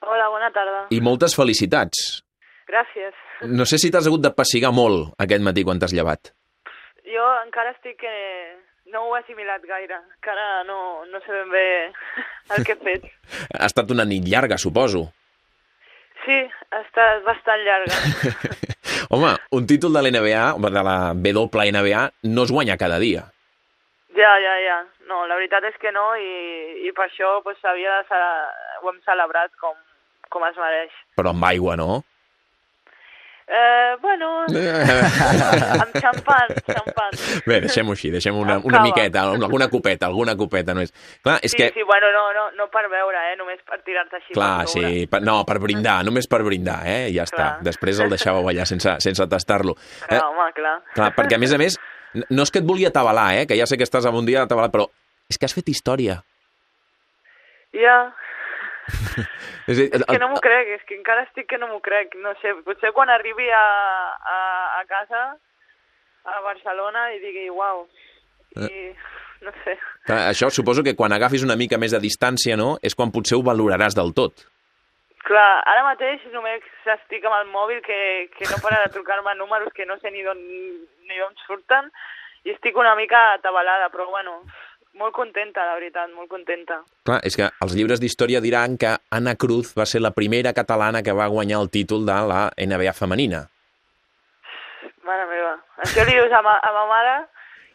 Hola, bona tarda. I moltes felicitats. Gràcies. No sé si t'has hagut de pessigar molt aquest matí quan t'has llevat. Jo encara estic... Eh, no ho he assimilat gaire. Encara no, no sé ben bé el que he fet. Ha estat una nit llarga, suposo. Sí, ha estat bastant llarga. Home, un títol de l'NBA, de la WNBA, no es guanya cada dia. Ja, ja, ja. No, la veritat és que no i, i per això pues, havia de ho hem celebrat com, com es mereix. Però amb aigua, no? Eh, bueno, amb xampan, xampan. Bé, deixem-ho així, deixem una, una miqueta, alguna copeta, alguna copeta només. Clar, és sí, que... sí, bueno, no, no, no per veure, eh, només per tirar-te així. Clar, per sí, per, no, per brindar, només per brindar, eh? Ja està. Clar. Després el deixàveu allà sense, sense tastar-lo. Clar, home, clar. Clar, perquè a més a més, no és que et vulgui atabalar, eh? Que ja sé que estàs amb un dia atabalat, però és que has fet història. Ja, És, dir, és que no m'ho crec, és que encara estic que no m'ho crec. No sé, potser quan arribi a, a, a casa, a Barcelona, i digui, uau, i no sé. Clar, això suposo que quan agafis una mica més de distància, no?, és quan potser ho valoraràs del tot. Clar, ara mateix només estic amb el mòbil que, que no para de trucar-me números que no sé ni d'on surten i estic una mica atabalada, però bueno, molt contenta, la veritat, molt contenta. Clar, és que els llibres d'història diran que Anna Cruz va ser la primera catalana que va guanyar el títol de la NBA femenina. Mare meva, això li dius a ma, a ma mare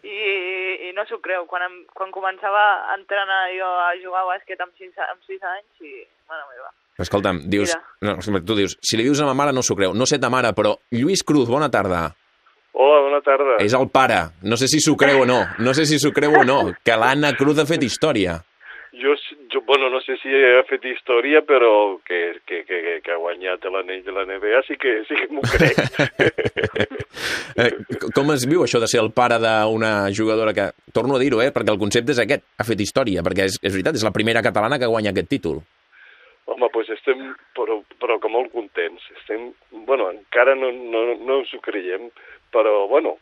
i, i no s'ho creu. Quan, em, quan començava a entrenar jo a jugar a bàsquet amb 6, amb 6 anys i, mare meva. Escolta'm, dius... Mira. No, tu dius, si li dius a ma mare no s'ho creu. No sé ta mare, però Lluís Cruz, bona tarda. Hola, bona tarda. És el pare. No sé si s'ho creu o no. No sé si s'ho creu o no. Que l'Anna Cruz ha fet història. Jo, jo, bueno, no sé si ha fet història, però que, que, que, que ha guanyat l'anell de la NBA sí que, sí que m'ho crec. Eh, com es viu això de ser el pare d'una jugadora que... Torno a dir-ho, eh? Perquè el concepte és aquest. Ha fet història, perquè és, és veritat, és la primera catalana que guanya aquest títol. Home, doncs estem però, però que molt contents. Estem, bueno, encara no, no, no ens ho creiem, però, bueno,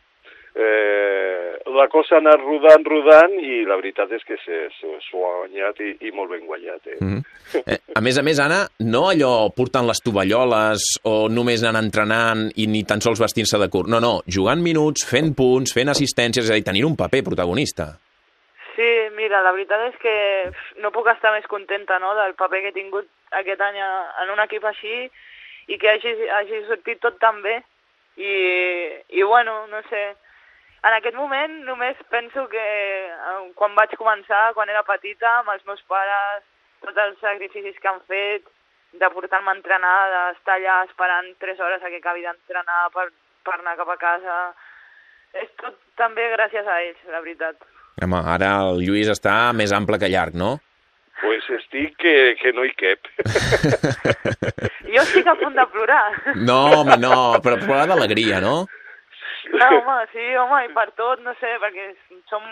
eh, la cosa ha anat rodant, rodant, i la veritat és que s'ho ha guanyat i, i molt ben guanyat, eh? Mm -hmm. eh, a més a més, Anna, no allò portant les tovalloles o només anant entrenant i ni tan sols vestint-se de curt. No, no, jugant minuts, fent punts, fent assistències, és a dir, tenint un paper protagonista. Sí, mira, la veritat és que no puc estar més contenta no, del paper que he tingut aquest any en un equip així i que hagi, hagi sortit tot tan bé. I, I bueno, no sé, en aquest moment només penso que eh, quan vaig començar, quan era petita, amb els meus pares, tots els sacrificis que han fet, de portar-me a entrenar, d'estar allà esperant 3 hores a que acabi d'entrenar per, per anar cap a casa... És tot també gràcies a ells, la veritat. Home, ara el Lluís està més ample que llarg, no? Pues estic que, que no hi cap. Jo estic a punt de plorar. No, home, no, però plorar d'alegria, no? No, home, sí, home, i per tot, no sé, perquè són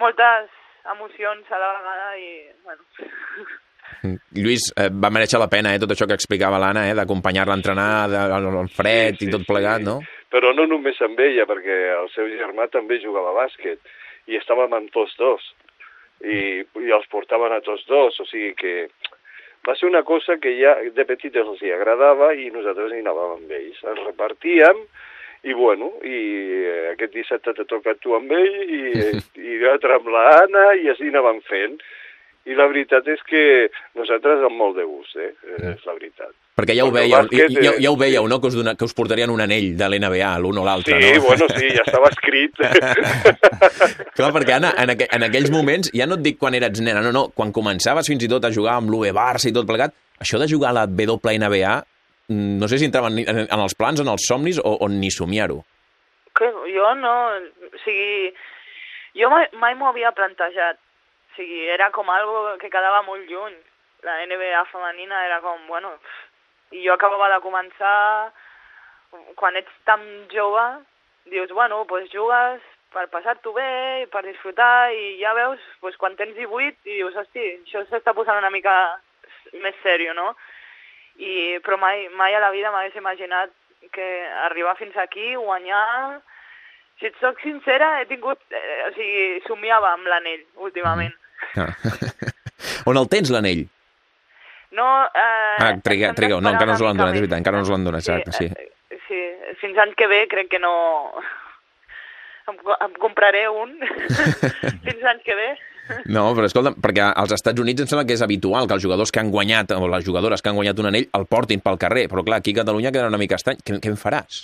moltes emocions a la vegada i, bueno... Lluís, eh, va mereixer la pena, eh, tot això que explicava l'Anna, eh, d'acompanyar-la a entrenar, de, al fred Sí, sí, i tot sí. plegat, no? Però no només amb ella, perquè el seu germà també jugava a bàsquet i estàvem amb tots dos i, i els portaven a tots dos, o sigui que va ser una cosa que ja de petits els hi agradava i nosaltres hi anàvem amb ells. Ens repartíem i bueno, i eh, aquest dissabte t'ha tocat tu amb ell i, i l'altre amb l'Anna i així anàvem fent. I la veritat és que nosaltres amb molt de gust, eh? És la veritat. Perquè ja ho veieu, bàsquet, ja, ja ho veieu, no?, que us, dona, que us portarien un anell de l'NBA, l'un o l'altre, Sí, no? bueno, sí, ja estava escrit. Clar, perquè Anna, en, aqu en aquells moments, ja no et dic quan eres nena, no, no, quan començaves fins i tot a jugar amb l'UE Barça i tot plegat, això de jugar a la WNBA, mm, no sé si entrava en, en, en els plans, en els somnis o, o ni somiar-ho. Que jo no... O sigui, jo mai, mai m'ho havia plantejat. O sigui, era com algo que quedava molt lluny. La NBA femenina era com, bueno... I jo acabava de començar... Quan ets tan jove, dius, bueno, doncs jugues per passar-t'ho bé, per disfrutar, i ja veus, doncs quan tens 18, i dius, hosti, això s'està posant una mica més sèrio, no? I, però mai, mai a la vida m'hagués imaginat que arribar fins aquí, guanyar... Si et soc sincera, he tingut... Eh, o sigui, somiava amb l'anell, últimament. Ah. On el tens, l'anell? No, eh, Ah, triga, triga, no, encara no us l'han donat, és veritat, encara no us l'han donat, exacte, sí. eh, sí, fins l'any que ve crec que no... Em, em compraré un fins l'any que ve. No, però escolta, perquè als Estats Units em sembla que és habitual que els jugadors que han guanyat, o les jugadores que han guanyat un anell, el portin pel carrer, però clar, aquí a Catalunya queda una mica estrany. Què, què en faràs?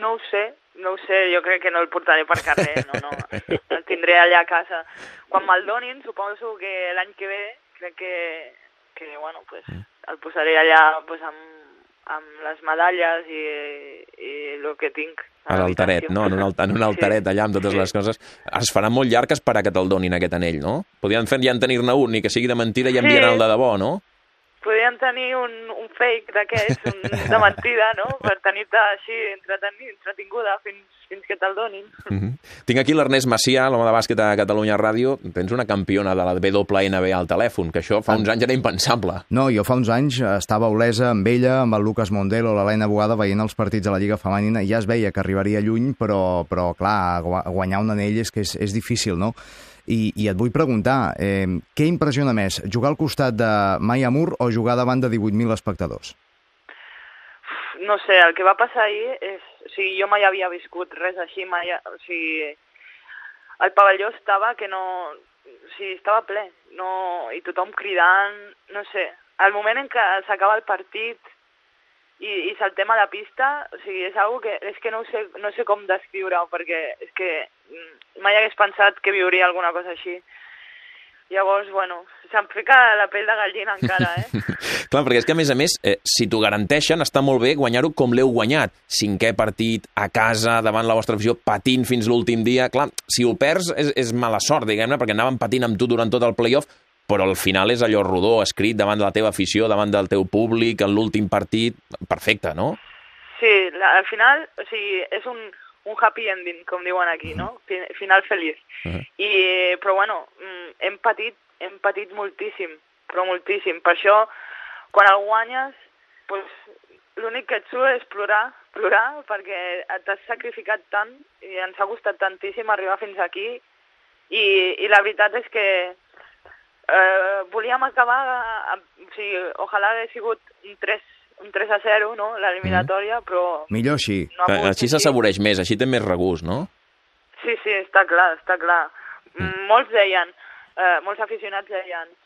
No ho sé, no ho sé, jo crec que no el portaré per carrer, no, no, el tindré allà a casa. Quan me'l donin, suposo que l'any que ve, crec que, que bueno, pues, el posaré allà pues, amb, amb les medalles i, i el que tinc. A l'altaret, no? En un, alt, en un altaret allà amb totes Sí. les coses. Es farà molt llarg esperar que te'l donin aquest anell, no? Podrien fer ja en tenir-ne un, ni que sigui de mentida i Sí. enviaran el de debò, no? Podríem tenir un, un fake d'aquests, de mentida, no?, per tenir-te així entretenir, entretinguda fins, fins que te'l donin. Mm -hmm. Tinc aquí l'Ernest Macià, l'home de bàsquet a Catalunya Ràdio. Tens una campiona de la WNBA al telèfon, que això fa uns anys era impensable. No, jo fa uns anys estava a Olesa amb ella, amb el Lucas Mondelo, l'Helena Bogada, veient els partits de la Lliga Femenina, i ja es veia que arribaria lluny, però, però clar, gua- guanyar un anell és que és, és difícil, no? I, I et vull preguntar, eh, què impressiona més, jugar al costat de Maya Moore o jugar davant de 18.000 espectadors? No sé, el que va passar ahir és... O sigui, jo mai havia viscut res així, mai... O sigui, el pavelló estava que no... O sigui, estava ple, no... i tothom cridant, no sé. Al moment en què s'acaba el partit i, i saltem a la pista, o sigui, és algo que és que no ho sé, no sé com descriure-ho, perquè és que mai hagués pensat que viuria alguna cosa així. Llavors, bueno, se'm fica la pell de gallina encara, eh? Clar, perquè és que, a més a més, eh, si t'ho garanteixen, està molt bé guanyar-ho com l'heu guanyat. Cinquè partit, a casa, davant la vostra afició, patint fins l'últim dia. Clar, si ho perds és, és mala sort, diguem-ne, perquè anàvem patint amb tu durant tot el playoff, però al final és allò rodó, escrit davant de la teva afició, davant del teu públic, en l'últim partit... Perfecte, no? Sí, la, al final, o sigui, és un, un happy ending, com diuen aquí, no? Fi- Final feliç. Uh -huh. I, però bueno, mm, hem patit, hem patit moltíssim, però moltíssim. Per això, quan el guanyes, pues, l'únic que et surt és plorar, plorar, perquè t'has sacrificat tant i ens ha costat tantíssim arribar fins aquí i, i la veritat és que eh, volíem acabar, amb, o sigui, ojalà hagués sigut un 3, un 3 a 0, no?, l'eliminatòria, però Millor així. no ha Així s'assaboreix més, així té més regust, no? Sí, sí, està clar, està clar. Mm. Molts deien, eh, molts aficionats deien, "Oh,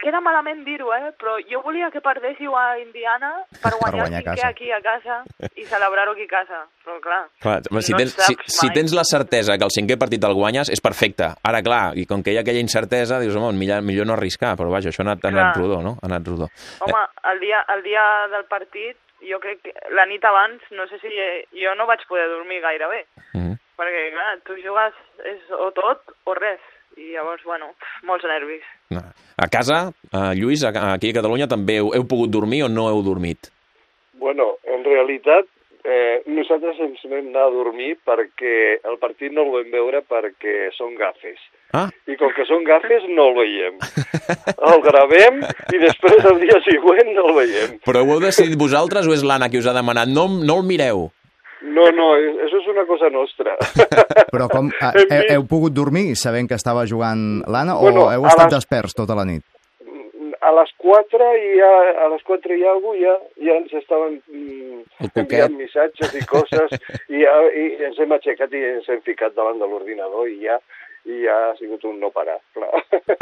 queda malament dir-ho, eh, però jo volia que perdéssiu a Indiana per guanyar, guanyar a el cinquè casa." aquí a casa i celebrar-ho aquí a casa, però clar... Clar, home, si, no tens, saps si, si tens la certesa que el cinquè partit el guanyes, és perfecte. Ara, clar, i com que hi ha aquella incertesa, dius, home, millor, millor no arriscar, però vaja, això ha anat, ha anat rodó, no? Ha anat rodó. Home, el dia, el dia del partit, jo crec que la nit abans, no sé si jo no vaig poder dormir gaire bé, Mm -hmm. perquè clar, tu jugues és o tot o res, i llavors, bueno, molts nervis. A casa, eh, Lluís, aquí a Catalunya també heu, heu pogut dormir o no heu dormit? Bueno, en realitat, eh, nosaltres ens vam anar a dormir perquè el partit no el vam veure perquè són gafes. Ah, I com que són gafes, no el veiem. El gravem i després el dia següent no el veiem. però ho heu decidit vosaltres o és l'Anna qui us ha demanat? No, no el mireu. No, no, això és una cosa nostra. Però com, eh, heu, heu pogut dormir sabent que estava jugant l'Anna o Bueno, heu a estat les- desperts tota la nit? A les 4 i ja, a les 4 i alguna ja, ja ens estaven mm, enviant missatges i coses i, ja, i ens hem aixecat i ens hem ficat davant de l'ordinador i ja, i ja ha sigut un no parar, clar.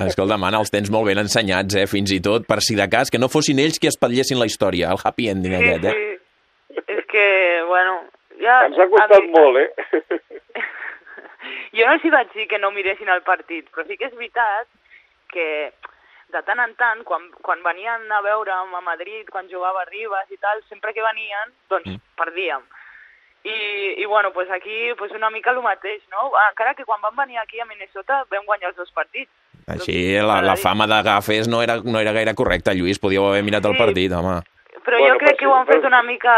Escolta, Mana, els tens molt ben ensenyats, eh? fins i tot, per si de cas, que no fossin ells qui espatllessin la història, el happy ending Sí, aquest, eh? sí, és que, bueno, ja... Ens ha costat mi- molt, eh? Jo no els hi vaig dir que no miressin el partit, però sí que és veritat que de tant en tant, quan, quan venien a veure'm a Madrid, quan jugava a Ribas i tal, sempre que venien, doncs Mm. perdíem. I, i bueno, pues aquí pues una mica el mateix, no? Encara que quan van venir aquí a Minnesota vam guanyar els dos partits. Així, la, la fama de gafes no era, no era gaire correcta, Lluís, podíeu haver mirat el Sí. partit, home. Però Bueno, jo crec que si- ho han fet una mica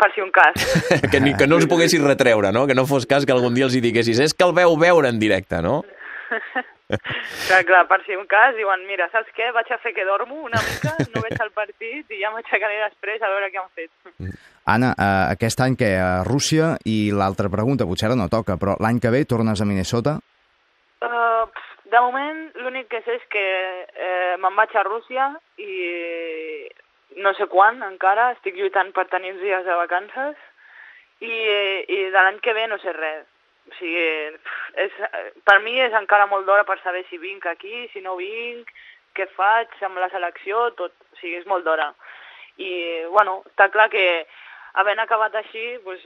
per si un cas. que, ni, que no us poguessis retreure, no? Que no fos cas que algun dia els hi diguessis és que el veu veure en directe, no? clar, clar, per si un cas, diuen, mira, saps què? Vaig a fer que dormo una mica, no veig el partit i ja m'aixecaré després a veure què han fet. Anna, eh, aquest any que a Rússia i l'altra pregunta, potser ara no toca, però l'any que ve tornes a Minnesota? Uh, de moment l'únic que sé és que eh, me'n vaig a Rússia i no sé quan encara, estic lluitant per tenir uns dies de vacances i, i de l'any que ve no sé res. O sigui, és, per mi és encara molt d'hora per saber si vinc aquí, si no vinc, què faig amb la selecció, tot. O sigui, és molt d'hora. I, bueno, està clar que havent acabat així, pues,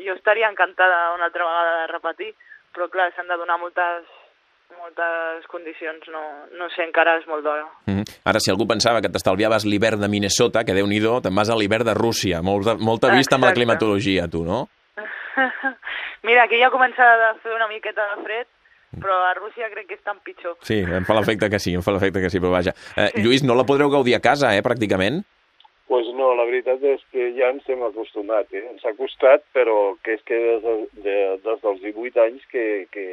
jo estaria encantada una altra vegada de repetir, però clar, s'han de donar moltes moltes condicions, no, no sé, encara és molt d'hora. Mm -hmm. Ara, si algú pensava que t'estalviaves l'hivern de Minnesota, que déu nhi te'n vas a l'hivern de Rússia. Molta, molta vista amb la climatologia, tu, no? Mira, aquí ja comença a fer una miqueta de fred, però a Rússia crec que és tan pitjor. Sí, em fa l'efecte que sí, em fa l'efecte que sí, però vaja. Eh, sí. Lluís, no la podreu gaudir a casa, eh, pràcticament? pues no, la veritat és que ja ens hem acostumat, eh? Ens ha costat, però que és que des, de, de, des dels 18 anys que, que,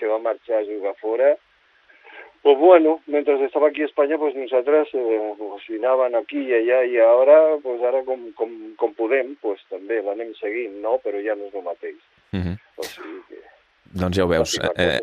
que va marxar a jugar fora. Pues bueno, mentre estava aquí a Espanya, pues nosaltres eh, pues anaven aquí i allà i ara, pues ara com, com, com podem, pues també l'anem seguint, no? Però ja no és el mateix. Mm -hmm. O sigui que... Doncs ja ho veus. Eh,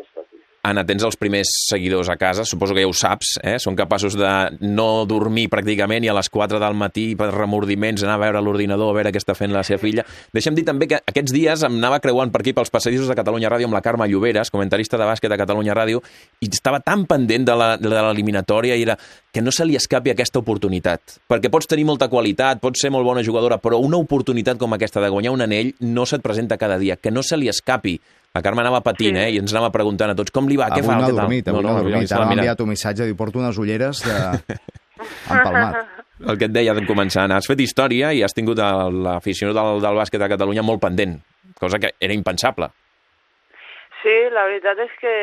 Anna, tens els primers seguidors a casa, suposo que ja ho saps, eh? són capaços de no dormir pràcticament i a les 4 del matí per remordiments anar a veure l'ordinador, a veure què està fent la seva filla. Deixa'm dir també que aquests dies em anava creuant per aquí pels passadissos de Catalunya Ràdio amb la Carme Lloberes, comentarista de bàsquet de Catalunya Ràdio, i estava tan pendent de l'eliminatòria i era que no se li escapi aquesta oportunitat. Perquè pots tenir molta qualitat, pots ser molt bona jugadora, però una oportunitat com aquesta de guanyar un anell no se't presenta cada dia. Que no se li escapi la Carme anava patint, sí. eh? I ens anava preguntant a tots com li va, avui què fa, no què tal. Dormit, avui no, no, no dormit, ara m'ha enviat un missatge, diu, porto unes ulleres de... empalmat. El que et deia de començar, has fet història i has tingut l'afició del, del bàsquet a Catalunya molt pendent, cosa que era impensable. Sí, la veritat és que,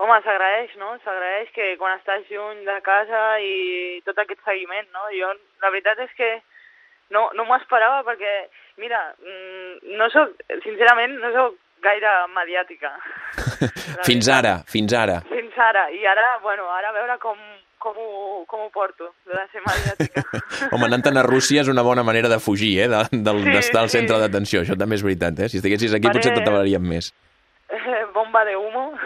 home, s'agraeix, no? S'agraeix que quan estàs lluny de casa i tot aquest seguiment, no? Jo, la veritat és que no, no m'ho esperava perquè, mira, mm, no soc, sincerament, no soc gaire mediàtica. fins ara, fins ara. Fins ara, i ara, bueno, ara a veure com, com ho, com ho porto, de ser mediàtica. Home, anant a Rússia és una bona manera de fugir, eh, d'estar de, sí, al centre sí. d'atenció, això també és veritat, eh? Si estiguessis aquí Faré... potser t'atabalaríem més. Bomba de humo.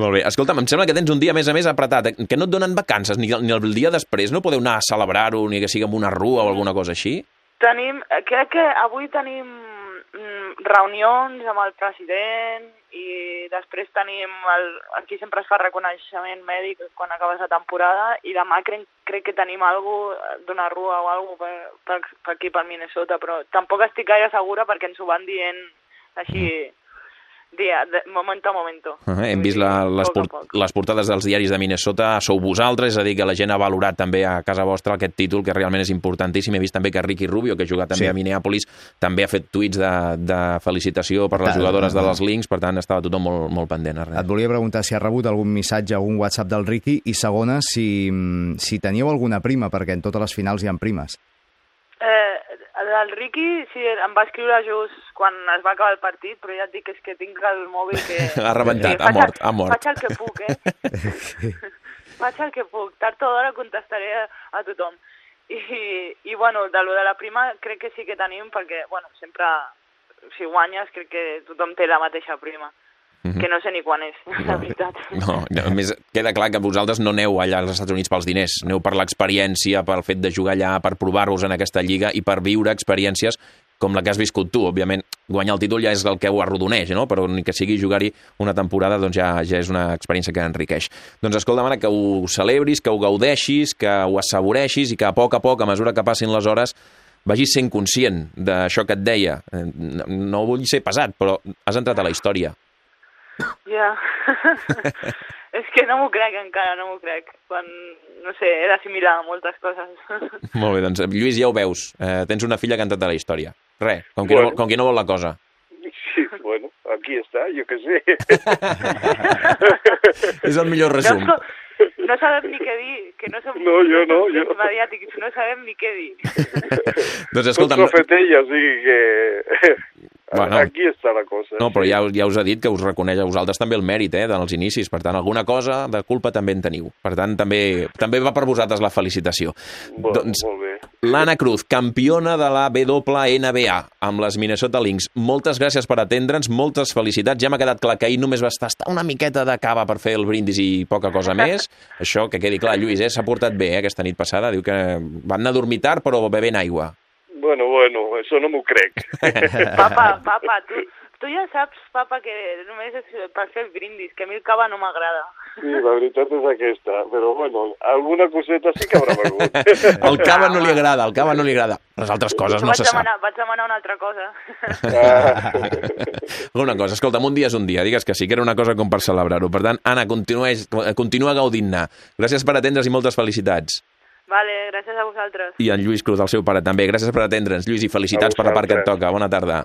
Molt bé. Escolta'm, em sembla que tens un dia més a més apretat, eh, que no et donen vacances ni, ni el dia després, no podeu anar a celebrar-ho, ni que sigui amb una rua o alguna cosa així? Tenim, crec que avui tenim reunions amb el president i després tenim el, aquí sempre es fa reconeixement mèdic quan acabes la temporada i demà crec, crec que tenim alguna d'una rua o alguna per, per, per aquí per Minnesota però tampoc estic gaire segura perquè ens ho van dient així mm dia, de momento a momento. Uh -huh. Hem vist la, les, port les portades dels diaris de Minnesota, sou vosaltres, és a dir, que la gent ha valorat també a casa vostra aquest títol, que realment és importantíssim. He vist també que Ricky Rubio, que juga també sí. a Minneapolis, també ha fet tuits de, de felicitació per les jugadores de les Links, per tant, estava tothom molt, molt pendent. Arrel. Et volia preguntar si ha rebut algun missatge, algun WhatsApp del Ricky, i segona, si, si teníeu alguna prima, perquè en totes les finals hi ha primes. Eh, el Ricky sí, em va escriure just quan es va acabar el partit, però ja et dic és que tinc el mòbil que... ha rebentat, ha mort, ha mort. Faig el que puc, eh? faig el que puc. Tard o d'hora contestaré a, a tothom. I, I, bueno, de lo de la prima crec que sí que tenim, perquè, bueno, sempre, si guanyes, crec que tothom té la mateixa prima. Mm -hmm. que no sé ni quan és, no, la veritat. No, a més, queda clar que vosaltres no aneu allà als Estats Units pels diners, aneu per l'experiència, pel fet de jugar allà, per provar-vos en aquesta lliga i per viure experiències com la que has viscut tu. Òbviament, guanyar el títol ja és el que ho arrodoneix, no? però ni que sigui jugar-hi una temporada doncs ja, ja és una experiència que enriqueix. Doncs escolta, Mare, que ho celebris, que ho gaudeixis, que ho assaboreixis i que a poc a poc, a mesura que passin les hores, vagis sent conscient d'això que et deia. Eh, no vull ser pesat, però has entrat a la història. Ja. és que no m'ho crec encara, no m'ho crec. Quan, no sé, he d'assimilar moltes coses. Molt bé, doncs Lluís, ja ho veus. Eh, tens una filla que ha entrat a la història. Res, com qui, bueno. no, com qui no vol la cosa. Sí, bueno, aquí està, jo què sé. és el millor resum. No, no sabem ni què dir, que no som no, jo no, jo. mediàtics, no sabem ni què dir. doncs escolta'm... Tot profetella, o sigui que Bueno. Aquí està la cosa. No, però ja, ja us ha dit que us reconeix a vosaltres també el mèrit, eh, dels inicis. Per tant, alguna cosa de culpa també en teniu. Per tant, també, també va per vosaltres la felicitació. Bueno, doncs, Molt bé. l'Anna Cruz, campiona de la WNBA amb les Minnesota Lynx. Moltes gràcies per atendre'ns, moltes felicitats. Ja m'ha quedat clar que ahir només va estar una miqueta de cava per fer el brindis i poca cosa més. Això, que quedi clar, Lluís, eh, s'ha portat bé eh, aquesta nit passada. Diu que van anar a dormir tard, però bevent aigua. Bueno, bueno, això no m'ho crec. Papa, papa, tu, tu ja saps, papa, que només és per fer el brindis, que a mi el cava no m'agrada. Sí, la veritat és aquesta. Però, bueno, alguna coseta sí que haurà begut. El cava no li agrada, el cava no li agrada. Les altres coses no vaig se sap. demanar, vaig demanar una altra cosa. Ah. Una cosa, escolta'm, un dia és un dia, digues que sí, que era una cosa com per celebrar-ho. Per tant, Anna, continua gaudint-ne. Gràcies per atendre's i moltes felicitats. Vale, gràcies a vosaltres. I en Lluís Cruz, el seu pare, també. Gràcies per atendre'ns, Lluís, i felicitats per la part que et toca. Bona tarda.